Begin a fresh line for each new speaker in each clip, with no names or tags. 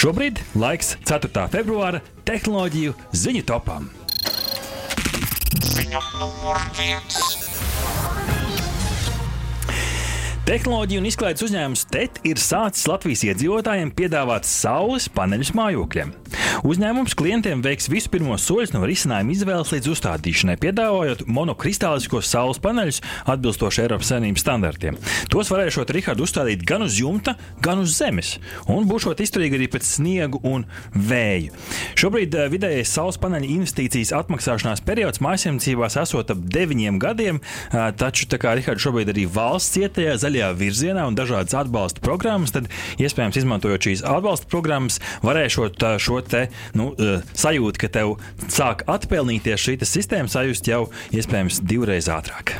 Šobrīd laiks 4. februāra tehnoloģiju ziņu topam. Ziņa numur viens. Tehnoloģija un izklaides uzņēmums TET ir sācis Latvijas iedzīvotājiem piedāvāt saules paneļus mājokļiem. Uzņēmums klientiem veiks visu pirmos soļus no risinājuma izvēles līdz uzstādīšanai, piedāvājot monokristāliskos saules paneļus atbilstoši Eiropas Savienības standartiem. Tos varēšot Rihardu uzstādīt gan uz jumta, gan uz zemes, un būšot izturīgi arī pēc sniegu un vēju. Šobrīd eh, vidējais saules paneļa investīcijas atmaksāšanās periods mājsaimniecībās esot ap deviņiem gadiem, eh, taču tā kā Rihards šobrīd arī valsts cietajā zaļajā virzienā un dažādas atbalsta programmas, tad iespējams izmantojot šīs atbalsta programmas, varēšot šo te, nu, sajūtu, ka tev sāk atpelnīties šī sistēma, sajust jau iespējams divreiz ātrāk.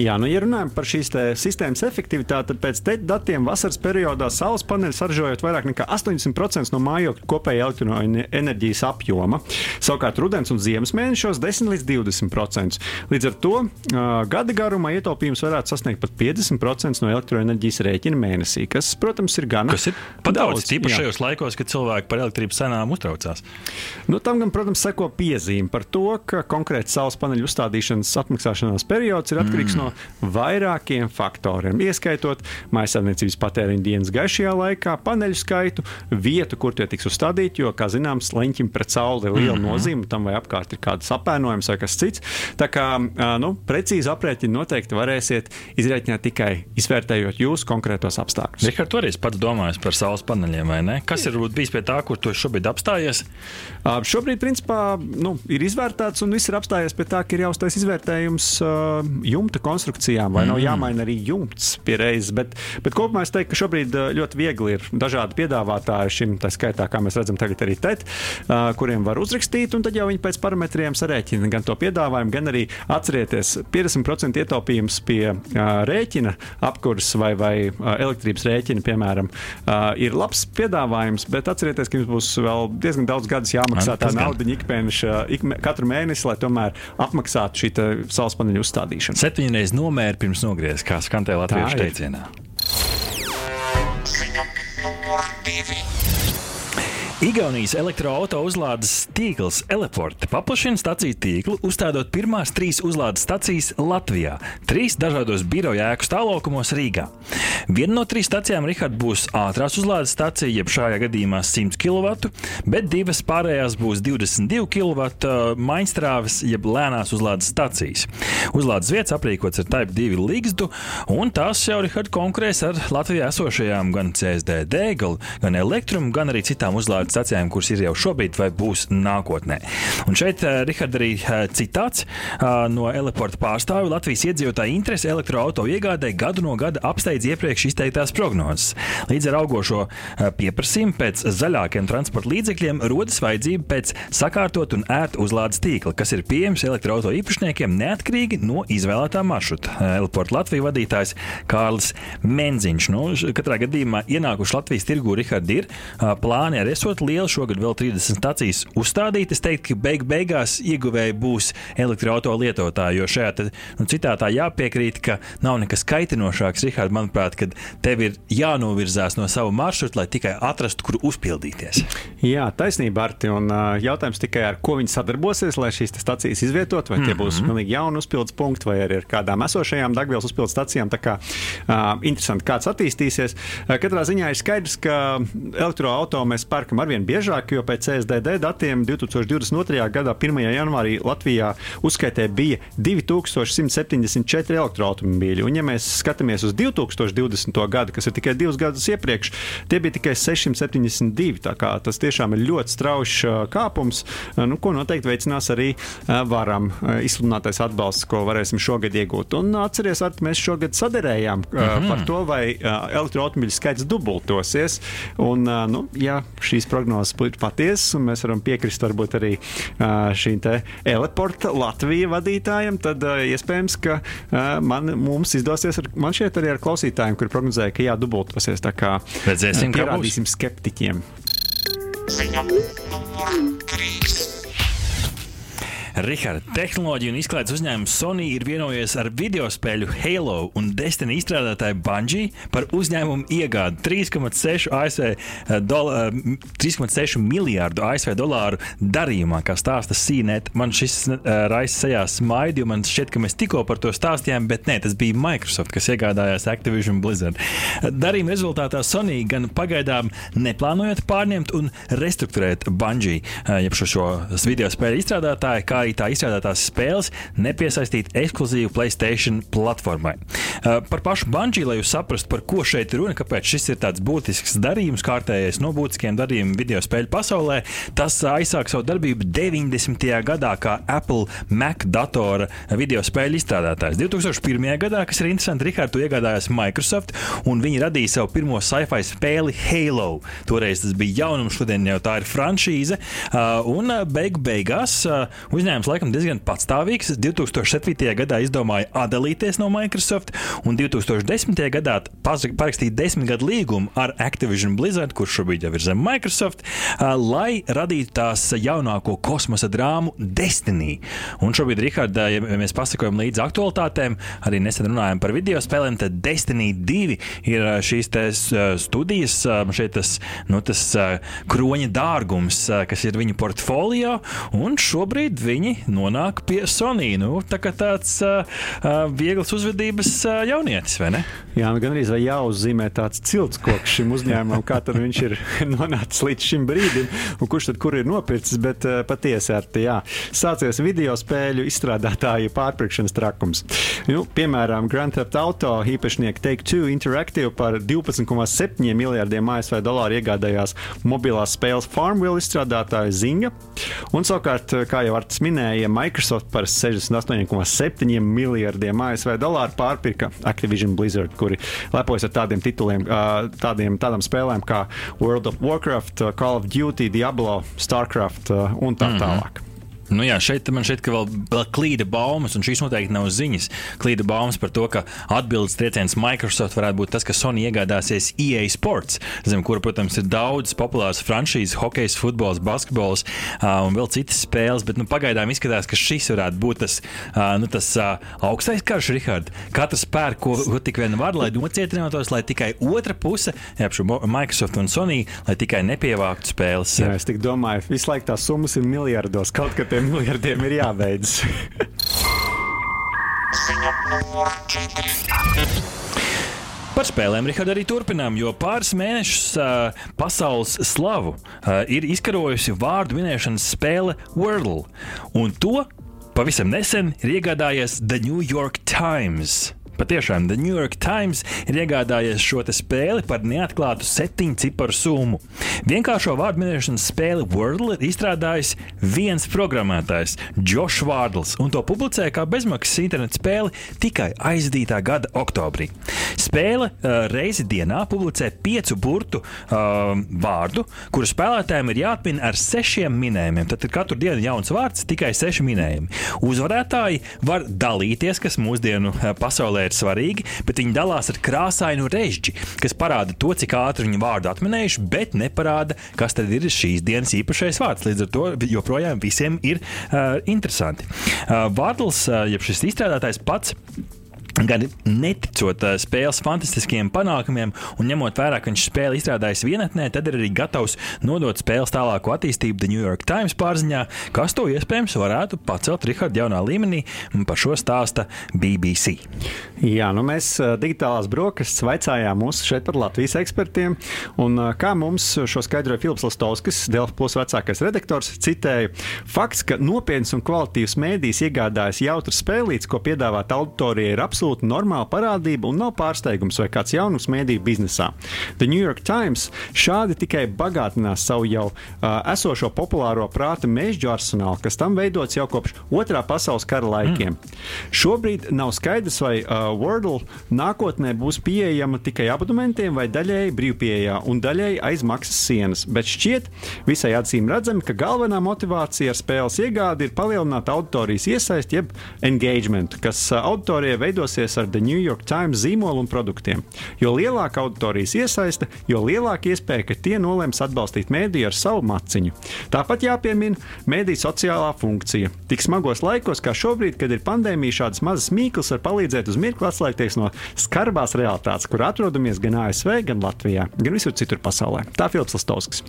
Jā, nu, ja runājam par šīs sistēmas efektivitāti, tad pēc datiem vasaras periodā saules paneļi saražojot vairāk nekā 80% no mājokļa kopējā elektroenerģijas apjoma. Savukārt rudens un ziemas mēnešos 10 līdz 20%. Līdz ar to uh, gada garumā ietaupījums varētu sasniegt pat 50% no elektroenerģijas rēķina mēnesī, kas, protams, ir
ir pat daudz. Tīpaši šajos laikos, kad cilvēki par elektrības cenām uztraucās.
Nu, tam gan, protams, seko piezīme par to, ka konkrēti saules paneļu uzstādīšanas atmaksāšanās periods ir atkarīgs mm. no no vairākiem faktoriem, ieskaitot maisaimniecības patēriņa dienas gaišajā laikā, paneļu skaitu, vietu, kur tie tiks uzstādīti. Jo, kā zināms, leņķim pret sauli ir liela mm -hmm. nozīme, tam vai apkārt ir kāds apēnojums vai kas cits. Tā kā nu, precīzi aprēķini noteikti varēsiet izrēķināt tikai izvērtējot jūsu konkrētos apstākļus.
Tu arī pats domājies par saules paneļiem, vai ne? Kas ir bijis pie tā, kur tu šobrīd apstājies?
Uh, šobrīd, principā, nu, ir izvērtēts un viss ir apstājies pie tā, ka ir jāuztais izvērtējums uh, jumta konstrukcijai konstrukcijām, vai mm. nav jāmaina arī jumts pie reizes. Bet, bet kopumā es teiktu, ka šobrīd ļoti viegli ir dažādi piedāvātāji šim, tā skaitā, kā mēs redzam, tagad arī TET, kuriem var uzrakstīt, un tad jau viņi pēc parametriem sarēķina gan to piedāvājumu, gan arī atcerieties 50% ietaupījums pie rēķina apkurs vai, vai elektrības rēķina, piemēram, ir labs piedāvājums, bet atcerieties, ka jums būs vēl diezgan daudz gadus jāmaksā tā nauda ik, mēneša, ik katru mēnesi, lai tomēr apmaksātu šī saules paneļu uzstādīšanu.
Septiņreiz reiz nomēra pirms nogriezties, kā skan tajā latviešu teicienā. Divi. Igaunijas elektroautorāta uzlādes tīkls Eleport paplašina staciju tīklu, uzstādot pirmās trīs uzlādes stacijas Latvijā, trīs dažādos biroja ēku stāvokļos Rīgā. Viena no trīs stacijām Richard, būs ātrās uzlādes stacija, jeb šajā gadījumā 100 kW, bet divas pārējās būs 22 kW mainstrāves, jeb lēnās uzlādes stacijas. Uzlādes vietas aprīkots ar Type 2 līgstu, un tās jau Richard konkurēs ar Latvijā esošajām gan CSDD, gan Elektrum, gan arī citām uzlādes stacijām, kuras ir jau šobrīd vai būs nākotnē. Un šeit, eh, Rihard, arī eh, citāts eh, no Eleporta pārstāvja Latvijas iedzīvotāju interesi elektroautorāta iegādē gadu no gada apsteidz iepriekš izteiktās prognozes. Līdz ar augošo pieprasījumu pēc zaļākiem transporta līdzekļiem rodas vajadzība pēc sakārtot un ērta uzlādes tīkla, kas ir pieejams elektroautorāta īpašniekiem neatkarīgi no izvēlētā maršruta. Eleporta Latvijas vadītājs Kārlis Menziņš. Nu, katrā gadījumā ienākuši Latvijas tirgū Rihard ir plāni arī esot liela. Šogad vēl 30 stacijas uzstādītas. Es teiktu, ka beig beigās ieguvēji būs elektroautorāta lietotāji. Jo šajā te, nu, citātā jāpiekrīt, ka nav nekas kaitinošāks, Rihard, manuprāt, kad tev ir jānovirzās no sava maršruta, lai tikai atrastu, kur uzpildīties.
Jā, taisnība, Arti. Un jautājums tikai ar ko viņi sadarbosies, lai šīs stacijas izvietot, vai tie mm -hmm. būs pilnīgi jauni uzpildes punkti, vai arī ar kādām esošajām degvielas uzpildes stacijām. Tā kā uh, interesanti, kāds attīstīsies. Uh, katrā ziņā ir skaidrs, ka elektroautorātu mēs pērkam arvien biežāk, jo pēc CSDD datiem 2022. gada 1. janvārī Latvijā uzskaitē bija 2174 elektroautobīļi. Un, ja mēs skatāmies uz 2020. gadu, kas ir tikai divus gadus iepriekš, tie bija tikai 672. Tas tiešām ir ļoti strauji kāpums, nu, ko noteikti veicinās arī varam izsludinātais atbalsts, ko varēsim šogad iegūt. Un atcerieties, ar mēs šogad sadarējām mm -hmm. par to, vai elektroautobīļu skaits dubultosies. Un, nu, ja šīs prognozes ir patiesas, un mēs varam piekrist varbūt arī šīm teleporta Latvijas vadītājiem, tad iespējams, ka man, mums izdosies, ar, man šķiet, arī ar klausītājiem, kuri prognozēja, ka jādubultosies. Tā kā
redzēsim,
kā parādīsim skeptiķiem. Ziņa trīs.
Rihards, tehnoloģija un izklaides uzņēmums Sony ir vienojies ar video spēļu Halo un Destiny izstrādātāju Bungie par uzņēmumu iegādi 3,6 ASV dola, 3,6 miljārdu ASV dolāru darījumā, kā stāsta CNET. Man šis uh, raisa sejā smaidi, jo man šķiet, ka mēs tikko par to stāstījām, bet nē, tas bija Microsoft, kas iegādājās Activision Blizzard. Darījuma rezultātā Sony gan pagaidām neplānojot pārņemt un restruktūrēt Bungie, jeb šo, šo video spēļu izstrādātāju, kā tā izstrādātās spēles nepiesaistīt ekskluzīvu PlayStation platformai. Par pašu Bungie, lai jūs saprastu, par ko šeit ir runa, kāpēc šis ir tāds būtisks darījums, kārtējais no būtiskiem darījumiem video spēļu pasaulē, tas aizsāk savu darbību 90. gadā kā Apple Mac datora video spēļu izstrādātājs. 2001. gadā, kas ir interesanti, Rikārds, tu iegādājies Microsoft, un viņi radīja savu pirmo sci-fi spēli Halo. Toreiz tas bija jaunums, šodien jau tā ir franšīze, un beigu beigās uzņēmums laikam diezgan patstāvīgs. 2007. gadā izdomāja atdalīties no Microsoft, un 2010. gadā parakstīja desmit gadu līgumu ar Activision Blizzard, kurš šobrīd jau ir zem Microsoft, lai radītu tās jaunāko kosmosa drāmu Destiny. Un šobrīd, Rihard, ja mēs pasakojam līdzi aktualitātēm, arī nesen runājam par video spēlēm, tad Destiny 2 ir šīs studijas, šeit tas, nu, tas kroņa dārgums, kas ir viņu portfolio, un šobrīd viņi nonāk pie Sony. Nu, tā kā tāds uh, viegls uzvedības uh, jaunietis, vai ne?
Jā, nu, gan arī jāuzzīmē tāds cilts koks šim uzņēmumam, kā viņš ir nonācis līdz šim brīdim, un kurš tad kur ir nopircis. Bet uh, patiesi ar te, jā, sācies video spēļu izstrādātāju pārpirkšanas trakums. Nu, piemēram, Grand Theft Auto īpašnieki Take Two Interactive par 12,7 miljardiem ASV dolāru iegādājās mobilās spēles Farmville izstrādātāju Zinga. Un savukārt, kā jau Arts minēja, Microsoft par 68,7 miljardiem ASV dolāru pārpirka Activision Blizzard, kuri lepojas ar tādiem tituliem, tādiem, tādām spēlēm kā World of Warcraft, Call of Duty, Diablo, Starcraft un tā mhm. tālāk. Mm -hmm.
Nu jā, šeit man šķiet, ka vēl, vēl klīda baumas, un šīs noteikti nav ziņas. Klīda baumas par to, ka atbildes trieciens Microsoft varētu būt tas, ka Sony iegādāsies EA Sports, zem kura, protams, ir daudz populāras franšīzes, hokejs, futbols, basketbols uh, un vēl citas spēles. Bet nu, pagaidām izskatās, ka šis varētu būt tas, uh, nu, tas uh, augstais karš, Rihard. Katrs pērk, ko, ko tik vien var, lai nocietinātos, lai tikai otra puse, jā, Microsoft un Sony, lai tikai nepievāktu spēles.
Jā, es tik domāju, visu laiku tās summas ir miljardos. Kaut kad tiem miljardiem ir jābeidz.
Par spēlēm, Rihard, arī turpinām, jo pāris mēnešus uh, pasaules slavu uh, ir izkarojusi vārdu minēšanas spēle Wordle. Un to pavisam nesen ir iegādājies The New York Times. Patiešām The New York Times ir iegādājies šo spēli par neatklātu septiņu ciparu summu. Vienkāršo vārdu minēšanas spēli Wordle ir izstrādājis viens programmētājs, Josh Vārdls, un to publicēja kā bezmaksas internetu spēli tikai aizdītā gada oktobrī. Spēle uh, reizi dienā publicē piecu burtu uh, vārdu, kuru spēlētājiem ir jāatmin ar sešiem minējumiem. Tad ir katru dienu jauns vārds, tikai seši minējumi. Uzvarētāji var dalīties, kas mūsdienu uh, pasaulē ir svarīgi, bet viņi dalās ar krāsainu režģi, kas parāda to, cik ātri viņi vārdu atminējuši, bet neparāda, kas tad ir šīs dienas īpašais vārds. Līdz ar to joprojām visiem ir uh, interesanti. Uh, Vārdls, uh, jeb šis izstrādātājs pats Gan neticot uh, spēles fantastiskiem panākumiem, un ņemot vērā, ka viņš spēli izstrādājis vienatnē, tad ir arī gatavs nodot spēles tālāko attīstību The New York Times pārziņā, kas to iespējams varētu pacelt Riharda jaunā līmenī, un par šo stāsta BBC.
Jā, nu mēs uh, digitālās brokastis vaicājām mūsu šeit par Latvijas ekspertiem, un uh, kā mums šo skaidroja Filips Lastovskis, Delfa plus vecākais redaktors, citēja, fakts, ka nopietns un kvalitīvs mēdījis iegādājas jautru spēlītes, ko piedāvāt auditorijai, ir absolūti absolūti normāla parādība un nav pārsteigums vai kāds jaunums mēdīju biznesā. The New York Times šādi tikai bagātinās savu jau uh, esošo populāro prāta mēģu arsenālu, kas tam veidots jau kopš otrā pasaules kara laikiem. Mm. Šobrīd nav skaidrs, vai uh, Wordle nākotnē būs pieejama tikai abonementiem vai daļēji brīvpieejā un daļēji aiz maksas sienas, bet šķiet visai acīm redzami, ka galvenā motivācija ar spēles iegādi ir palielināt auditorijas iesaisti, jeb engagement, kas auditorijai veidos sadarbosies ar The New York Times zīmolu un produktiem. Jo lielāka auditorijas iesaista, jo lielāka iespēja, ka tie nolems atbalstīt mēdīju ar savu maciņu. Tāpat jāpiemina mēdīju sociālā funkcija. Tik smagos laikos, kā šobrīd, kad ir pandēmija, šādas mazas mīklas var palīdzēt uz mirkli atslēgties no skarbās realitātes, kur atrodamies gan ASV, gan Latvijā, gan visur citur pasaulē. Tā Filips Lastovskis.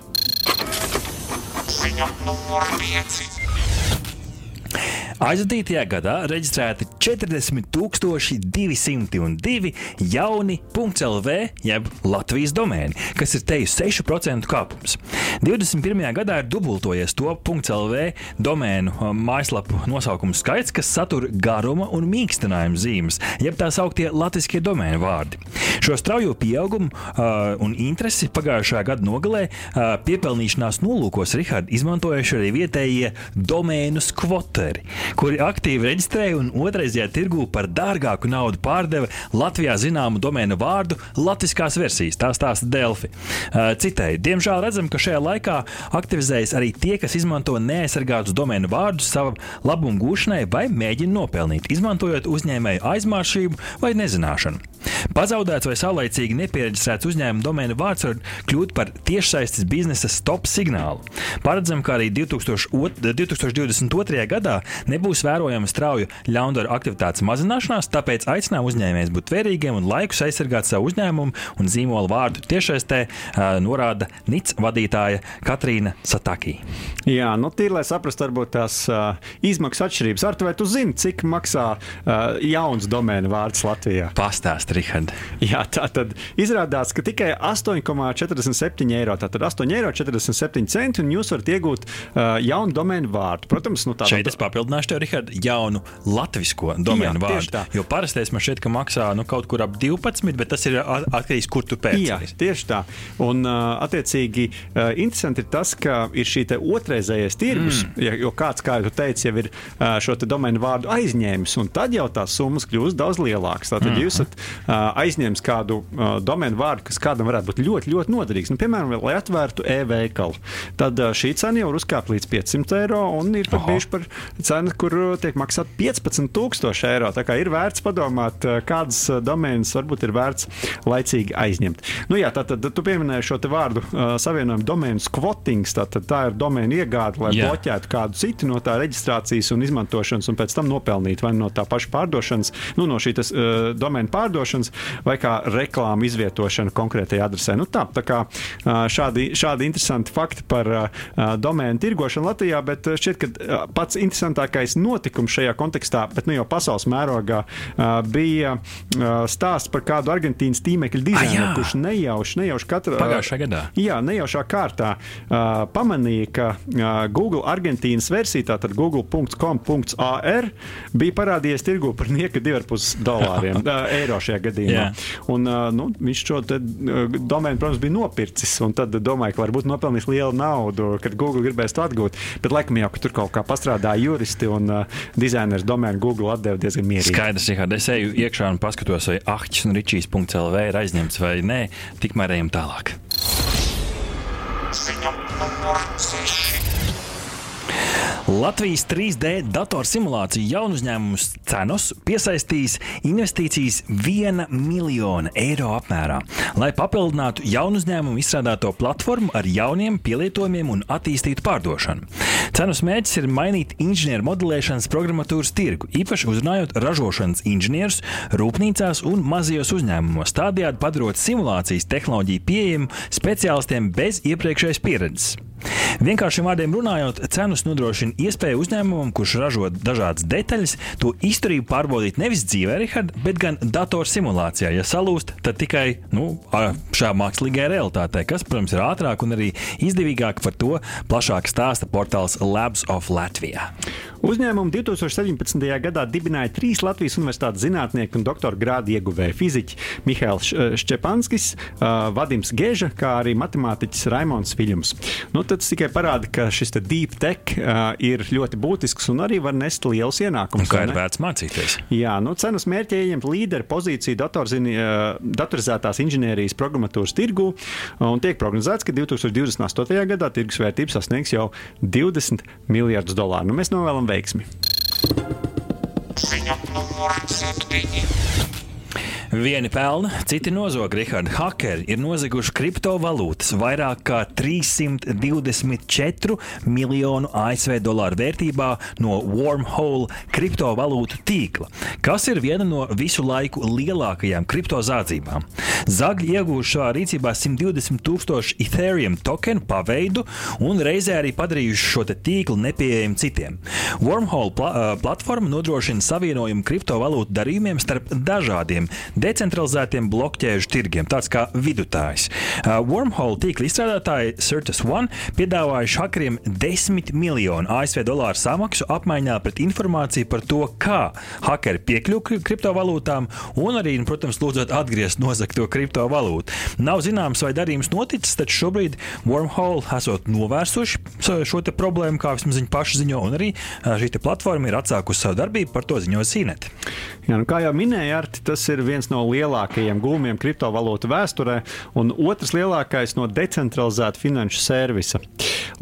Ziņa numur 5.
Aizvadītajā gadā reģistrēti 40,202 jauni .lv jeb Latvijas domēni, kas ir teju 6% kāpums. 21. gadā ir dubultojies to .lv domēnu um, mājaslapu nosaukumu skaits, kas satur garuma un mīkstinājuma zīmes, jeb tā sauktie latviešu domēnu vārdi. Šo straujo pieaugumu uh, un interesi pagājušā gada nogalē uh, piepelnīšanās nolūkos Rihards izmantojuši arī vietējie domēnu skvoteri kuri aktīvi reģistrēja un otrreizējā tirgū par dārgāku naudu pārdeva Latvijā zināmu domēnu vārdu latviskās versijas. Tā stāsta Delfi. Citēji, diemžēl redzam, ka šajā laikā aktivizējas arī tie, kas izmanto neaizsargātus domēnu vārdus savam labumu gūšanai vai mēģina nopelnīt, izmantojot uzņēmēju aizmāršību vai nezināšanu. Pazaudēts vai saulaicīgi nepiereģistrēts uzņēmuma domēna vārds var kļūt par tiešsaistes biznesa stop signālu. Paredzam, ka arī 2002, 2022. gadā nebūs vērojama strauja ļaundaru aktivitātes mazināšanās, tāpēc aicinām uzņēmējus būt vērīgiem un laikus aizsargāt savu uzņēmumu un zīmola vārdu tiešsaistē, norāda NIC vadītāja Katrīna Satakī.
Jā, nu tīri, lai saprastu varbūt tās uh, izmaksu atšķirības. Ar to vai tu zini, cik maksā uh, jauns domēna vārds Latvijā?
Pastāst, Rihard.
Jā, tā tad izrādās, ka tikai 8,47 eiro, tātad 8,47 eiro, un jūs varat iegūt uh, jaunu domēnu vārdu. Protams, nu
tā ir. Šeit es papildināšu tev, Rihard, jaunu latviešu domēnu Jā, vārdu. Jo parastais man šķiet, ka maksā nu, kaut kur ap 12, bet tas ir atkarīgs, kur tu pēc.
Jā, tieši tā. Un, uh, attiecīgi, uh, interesanti ir tas, ka ir šī otrreizējais tirgus, mm. ja, jo kāds, kā jau teicu, jau ir uh, šo domēnu vārdu aizņēmis, un tad jau tās summas kļūst daudz lielākas. Tātad, mm. jūs esat aizņems kādu domēnu vārdu, kas kādam varētu būt ļoti, ļoti noderīgs. Nu, piemēram, lai atvērtu e-veikalu, tad šī cena jau ir uzkāpta līdz 500 eiro un ir pat bijuši par cenu, kur tiek maksāt 15,000 eiro. Tā kā ir vērts padomāt, kādas domēnas varbūt ir vērts laicīgi aizņemt. Nu, jā, tātad tu pieminēji šo vārdu savienojumu domēnu squattings. Tātad tā ir domēna iegāde, lai jā. bloķētu kādu citu no tā reģistrācijas un izmantošanas, un pēc tam nopelnītu vai no tā paša pārdošanas, nu, no šīs uh, domēna pārdošanas izvietošanas vai kā reklāmu izvietošana konkrētajā adresē. Nu, tā, tā kā šādi, šādi interesanti fakti par domēnu tirgošanu Latvijā, bet šķiet, ka pats interesantākais notikums šajā kontekstā, bet nu jau pasaules mērogā, bija stāsts par kādu Argentīnas tīmekļa dizaineru, kurš nejauši, nejauši
katru pagājušā gadā.
Jā, nejaušā kārtā pamanīja, ka Google Argentīnas versija, tātad google.com.ar, bija parādījies tirgu par nieka 2,5 dolāriem eiro šajā gadījumā. Jā. Un, nu, viņš šo domēnu, protams, bija nopircis. Tad domāju, ka varbūt nopelnīs lielu naudu, kad Google gribēs to atgūt. Bet laikam jau, ka tur kaut kā pastrādāja juristi un uh, dizainers domēnu Google atdeva diezgan mierīgi.
Skaidrs, ka es eju iekšā un paskatos, vai ahķis un ričijs.lv ir aizņemts vai nē, tikmēr ejam tālāk. Ziņa numur 6. Latvijas 3D datorsimulāciju jaunu uzņēmumu cenos piesaistīs investīcijas 1 miljona eiro apmērā, lai papildinātu jaunu uzņēmumu izstrādāto platformu ar jauniem pielietojumiem un attīstītu pārdošanu. Cenas mērķis ir mainīt inženieru modelēšanas programmatūras tirgu, īpaši uzrunājot ražošanas inženierus rūpnīcās un mazajos uzņēmumos, tādējādi padarot simulācijas tehnoloģiju pieejamu speciālistiem bez iepriekšējas pieredzes. Vienkāršiem vārdiem runājot, cenas nodrošina iespēju uzņēmumam, kurš ražo dažādas detaļas, to izturību pārbaudīt nevis dzīvē, Richard, bet gan datorsimulācijā. Ja salūst, tad tikai nu, šā mākslīgajā realitātē, kas, protams, ir ātrāk un arī izdevīgāk par to plašāk stāsta portāls Labs of Latvijā.
Uzņēmumu 2017. gadā dibināja trīs Latvijas universitātes zinātnieki un doktora grādu ieguvēji - fiziķi Mihails Šķepanskis, Vadims Geža, kā arī matemātiķis Raimons Viļņums. Nu, tas tikai parāda, ka šis deep tech ir ļoti būtisks un arī var nest lielus ienākumus.
Kā ir vērts mācīties?
Jā, nu, cenas mērķi ieņemt līderu pozīciju datorizētās inženierijas programmatūras tirgu un tiek prognozēts, ka 2028. gadā tirgus vērtība sasniegs jau 20 miljardus dolāru. Nu, mēs novēlam veiksmi. Ziņa numur
Vieni pelna, citi nozog. Rihards Hakeri ir nozaguši kriptovalūtas vairāk kā 324 miljonu ASV dolāru vērtībā no Wormhole kriptovalūtu tīkla, kas ir viena no visu laiku lielākajām kriptozādzībām. Zagļi iegūši šajā rīcībā 120 tūkstošu Ethereum tokenu paveidu un reizē arī padarījuši šo tīklu nepieejamu citiem. Wormhole pla platforma nodrošina savienojumu kriptovalūtu darījumiem starp dažādiem decentralizētiem blokķēžu tirgiem, tāds kā vidutājs. Uh, Wormhole tīkla izstrādātāji Certus One piedāvājuši hakeriem 10 miljonu ASV dolāru samaksu apmaiņā pret informāciju par to, kā hakeri piekļuva kriptovalūtām un arī, nu, protams, lūdzot atgriezt nozagto kriptovalūtu. Nav zināms, vai darījums noticis, taču šobrīd Wormhole esot novērsuši šo problēmu, kā vismaz viņi paši ziņo, un arī šī platforma ir atsākusi savu darbību, par to ziņoja Sīnet.
Jā, nu, kā jau minēja, Arti, tas ir viens no lielākajiem gūmiem kriptovalūtu vēsturē, un otrs lielākais no decentralizēta finanšu servisa.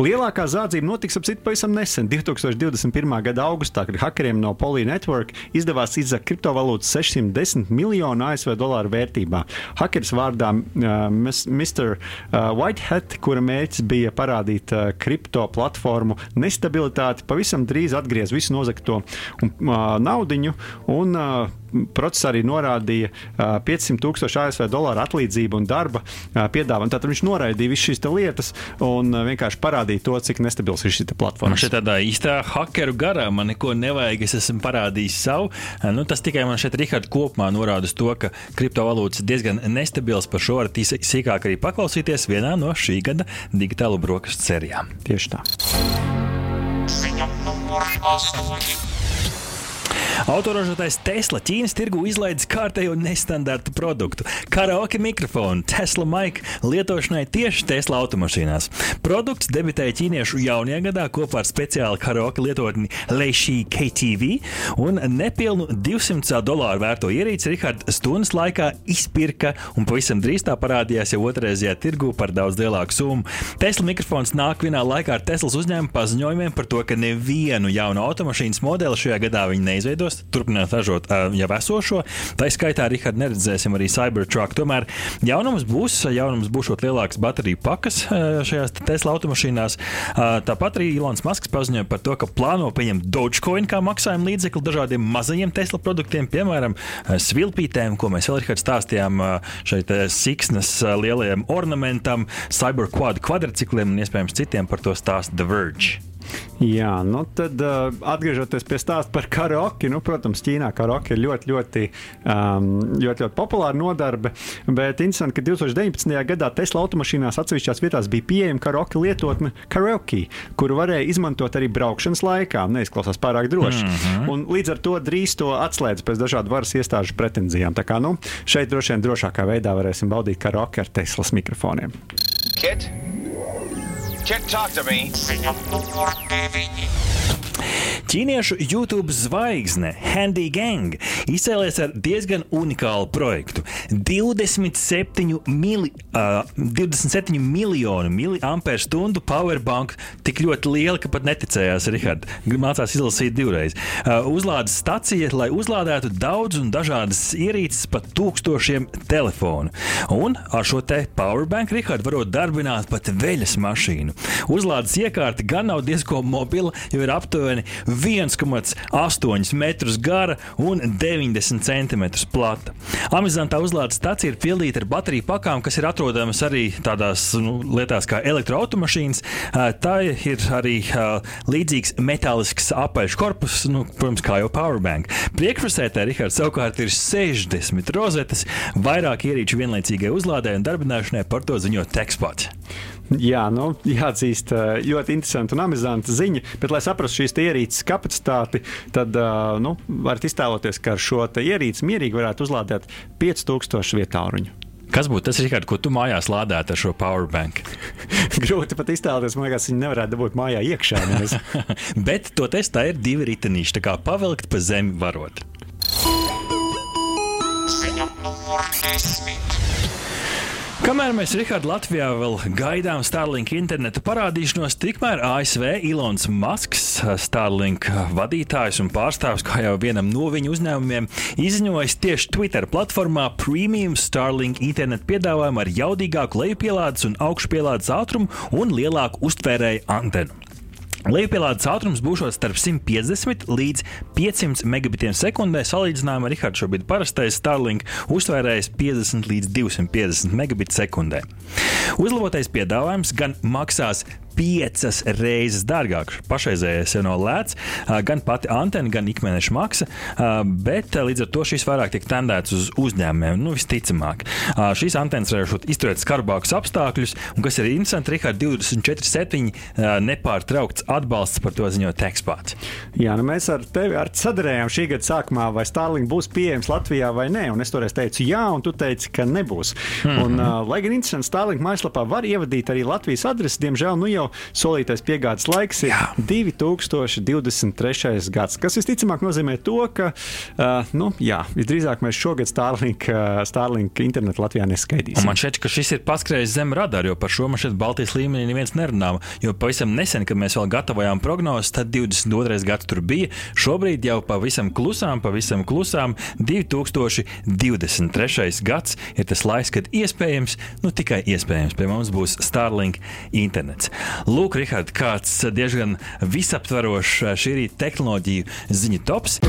Lielākā zādzība notiks ap citu pavisam nesen, 2021. gada augustā, kad hakeriem no Poly Network izdevās izzakt kriptovalūtas 610 miljonu ASV dolāru vērtībā. Hakeris vārdā uh, Mr. Whitehead, kura mērķis bija parādīt uh, kripto platformu nestabilitāti, pavisam drīz atgriez visu nozagto un, uh, naudiņu un uh, procesā arī norādīja uh, 500 tūkstošu ASV dolāru atlīdzību un darba piedāvājumu. Tātad viņš noraidīja visas šīs lietas un vienkārši parādīja to, cik nestabils ir šī platforma.
Man šeit tādā īstā hakeru garā man neko nevajag, es esmu parādījis savu. Nu, tas tikai man šeit, Rihard, kopumā norāda uz to, ka kriptovalūtas diezgan nestabils. Par šo varat sīkāk arī paklausīties vienā no šī gada digitālo brokastu sērijām.
Tieši tā. Ziņa numur 8.
Autoražotājs Tesla Ķīnas tirgu izlaidis kārtējo nestandartu produktu - karaoke mikrofonu Tesla Mike lietošanai tieši Tesla automašīnās. Produkts debitēja ķīniešu jaunajā gadā kopā ar speciālu karaoke lietotni Leishi KTV un nepilnu 200 dolāru vērto ierīci Rihards stundas laikā izpirka un pavisam drīz tā parādījās jau otrreizajā tirgu par daudz lielāku summu. Tesla mikrofons nāk vienā laikā ar Teslas uzņēmuma paziņojumiem par to, ka nevienu jaunu automašīnas modeli šajā gadā viņi neizveidos gados, turpināt ražot jau esošo. Tā skaitā arī neredzēsim arī Cybertruck. Tomēr jaunums būs, jaunums būs lielāks bateriju pakas šajās Tesla automašīnās. Tāpat arī Ilons Masks paziņoja par to, ka plāno pieņemt Dogecoin kā maksājuma līdzekli dažādiem mazajiem Tesla produktiem, piemēram, svilpītēm, ko mēs vēl stāstījām šeit siksnas lielajiem ornamentam, Cyberquad kvadrcikliem un iespējams citiem par to stāsta The Verge.
Jā, nu tad uh, atgriežoties pie stāsta par karaoke, nu, protams, Ķīnā karaoke ir ļoti, ļoti, um, ļoti, ļoti populāra nodarbe. Bet interesanti, ka 2019. gadā Tesla automašīnās atsevišķās vietās bija pieejama karaoke lietotne karaoke, kuru varēja izmantot arī braukšanas laikā. Neizklausās pārāk droši. Mm -hmm. Un līdz ar to drīz to atslēdz pēc dažādu varas iestāžu pretenzijām. Tā kā nu, šeit droši vien drošākā veidā varēsim baudīt karaoke ar Teslas mikrofoniem. Kit?
Kid, talk to me. Ķīniešu YouTube zvaigzne Handy Gang izcēlēs ar diezgan unikālu projektu. 27, mili, uh, 27 miljonu miliampēru stundu powerbank tik ļoti liela, ka pat neticējās, Rihard. Mācās izlasīt divreiz. Uh, uzlādes stacija, lai uzlādētu daudz un dažādas ierīces, pat tūkstošiem telefonu. Un ar šo te powerbank, Rihard, varot darbināt pat veļas mašīnu. Uzlādes iekārta gan nav diezgan mobila, jo ir aptuveni 1,8 metrus gara un 90 cm plata. Amizantā uzlādes stacija ir pildīta ar bateriju pakām, kas ir atrodamas arī tādās nu, lietās kā elektroautomašīnas. Tā ir arī līdzīgs metālisks apaļš korpus, nu, protams, kā jau powerbank. Priekšpusētē Rihards savukārt ir 60 rozetes, vairāk ierīču vienlaicīgai uzlādē un darbināšanai par to ziņo tekstpots.
Jā, nu, jāatzīst, ļoti interesanti un amizanti ziņa. Bet, lai saprastu šīs ierīces kapacitāti, tad nu, varat iztēloties, ka ar šo ierīci mierīgi varētu uzlādēt 5000 vietāluņu.
Kas būtu tas, Rikārd, ko tu mājās lādētu ar šo powerbank?
Grūti pat iztēloties, man liekas, viņi nevarētu dabūt mājā iekšā.
Bet to testā ir divi ritenīši, tā kā pavilkt pa zemi varot. Ziņa. Kamēr mēs Rihards Latvijā vēl gaidām Starlink internetu parādīšanos, tikmēr ASV Ilons Masks, Starlink vadītājs un pārstāvs, kā jau vienam no viņa uzņēmumiem, izziņojis tieši Twitter platformā Premium Starlink internetu piedāvājumu ar jaudīgāku lejupielādes un augšupielādes ātrumu un lielāku uztvērēju antenu. Lejupielādes ātrums būs starp 150 līdz 500 megabitiem sekundē. Salīdzinājumā ar Rihardu šobrīd parastais Starlink uztvērējis 50 līdz 250 megabits sekundē. Uzlabotais piedāvājums gan maksās piecas reizes dārgāk. Pašreizējais jau nav lēts, gan pati antena, gan ikmēneša maksa, bet līdz ar to šis vairāk tiek tendēts uz uzņēmumiem. Nu, visticamāk, šīs antenas varēs izturēt skarbākus apstākļus, un kas ir interesanti, Rihard, 24,7 nepārtraukts atbalsts par to ziņot ekspāts.
Jā, nu mēs ar tevi ar sadarējām šī gada sākumā, vai Starlink būs pieejams Latvijā vai nē, un es toreiz teicu jā, un tu teici, ka nebūs. Mm -hmm. un, uh, lai gan interesanti, Starlink mājaslapā var ievadīt arī Latvijas adresi, diemžēl nu jau solītais piegādes laiks ir Jā. 2023. gads, kas visticamāk nozīmē to, ka uh, nu, jā, visdrīzāk mēs šogad Starlink, uh, Starlink internetu Latvijā neskaidīsim.
Un man šķiet, ka šis ir paskrējis zem radara, jo par šo man šeit Baltijas līmenī neviens nerunā. Jo pavisam nesen, kad mēs vēl gatavojām prognozes, tad 22. gads tur bija. Šobrīd jau pavisam klusām, pavisam klusām 2023. gads ir tas laiks, kad iespējams, nu tikai iespējams, pie mums būs Starlink internets. Lūk, Rihard, kāds diezgan visaptverošs šī rīta tehnoloģiju ziņu tops.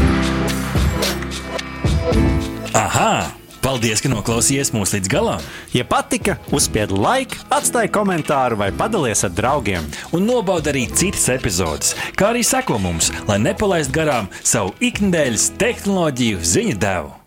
Aha! Paldies, ka noklausījāties mūsu līdz galam!
Ja patika, uzspiediet laiku, atstājiet komentāru vai padalieties ar draugiem.
Un nobaudiet arī citas epizodes, kā arī sekot mums, lai nepalaistu garām savu ikdienas tehnoloģiju ziņu devumu.